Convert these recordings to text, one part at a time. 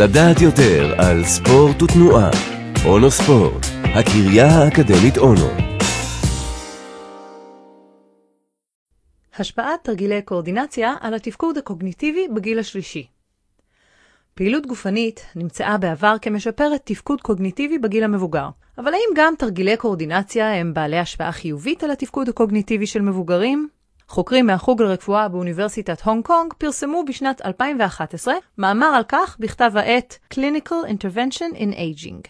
לדעת יותר על ספורט ותנועה. אונו ספורט, הקריה האקדמית אונו. השפעת תרגילי קואורדינציה על התפקוד הקוגניטיבי בגיל השלישי. פעילות גופנית נמצאה בעבר כמשפרת תפקוד קוגניטיבי בגיל המבוגר. אבל האם גם תרגילי קואורדינציה הם בעלי השפעה חיובית על התפקוד הקוגניטיבי של מבוגרים? חוקרים מהחוג לרפואה באוניברסיטת הונג קונג פרסמו בשנת 2011 מאמר על כך בכתב העת Clinical Intervention in Aging.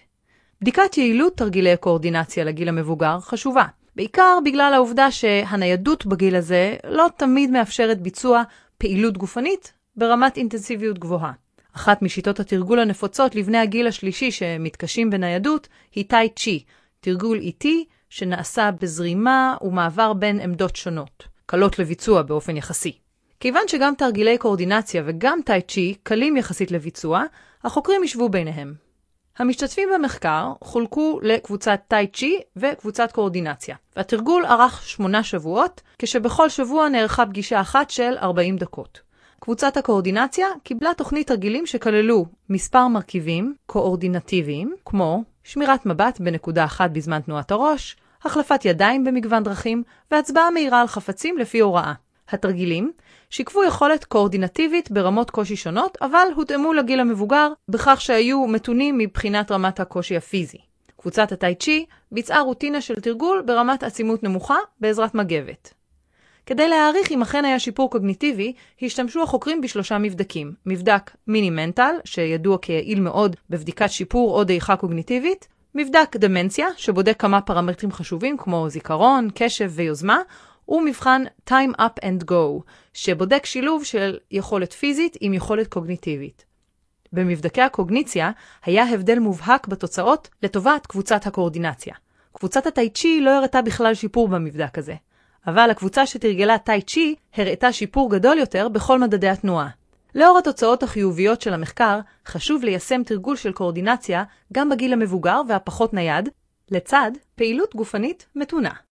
בדיקת יעילות תרגילי קואורדינציה לגיל המבוגר חשובה, בעיקר בגלל העובדה שהניידות בגיל הזה לא תמיד מאפשרת ביצוע פעילות גופנית ברמת אינטנסיביות גבוהה. אחת משיטות התרגול הנפוצות לבני הגיל השלישי שמתקשים בניידות היא טאי צ'י, תרגול איטי שנעשה בזרימה ומעבר בין עמדות שונות. קלות לביצוע באופן יחסי. כיוון שגם תרגילי קואורדינציה וגם טאי צ'י קלים יחסית לביצוע, החוקרים ישבו ביניהם. המשתתפים במחקר חולקו לקבוצת טאי צ'י וקבוצת קואורדינציה, והתרגול ארך שמונה שבועות, כשבכל שבוע נערכה פגישה אחת של 40 דקות. קבוצת הקואורדינציה קיבלה תוכנית תרגילים שכללו מספר מרכיבים קואורדינטיביים, כמו שמירת מבט בנקודה אחת בזמן תנועת הראש, החלפת ידיים במגוון דרכים, והצבעה מהירה על חפצים לפי הוראה. התרגילים שיקפו יכולת קואורדינטיבית ברמות קושי שונות, אבל הותאמו לגיל המבוגר בכך שהיו מתונים מבחינת רמת הקושי הפיזי. קבוצת הטאי צ'י ביצעה רוטינה של תרגול ברמת עצימות נמוכה בעזרת מגבת. כדי להעריך אם אכן היה שיפור קוגניטיבי, השתמשו החוקרים בשלושה מבדקים. מבדק מיני-מנטל, שידוע כיעיל מאוד בבדיקת שיפור או דעיכה קוגניטיבית, מבדק דמנציה, שבודק כמה פרמטרים חשובים כמו זיכרון, קשב ויוזמה, ומבחן time up and go, שבודק שילוב של יכולת פיזית עם יכולת קוגניטיבית. במבדקי הקוגניציה היה הבדל מובהק בתוצאות לטובת קבוצת הקואורדינציה. קבוצת הטאי צ'י לא הראתה בכלל שיפור במבדק הזה, אבל הקבוצה שתרגלה טאי צ'י הראתה שיפור גדול יותר בכל מדדי התנועה. לאור התוצאות החיוביות של המחקר, חשוב ליישם תרגול של קואורדינציה גם בגיל המבוגר והפחות נייד, לצד פעילות גופנית מתונה.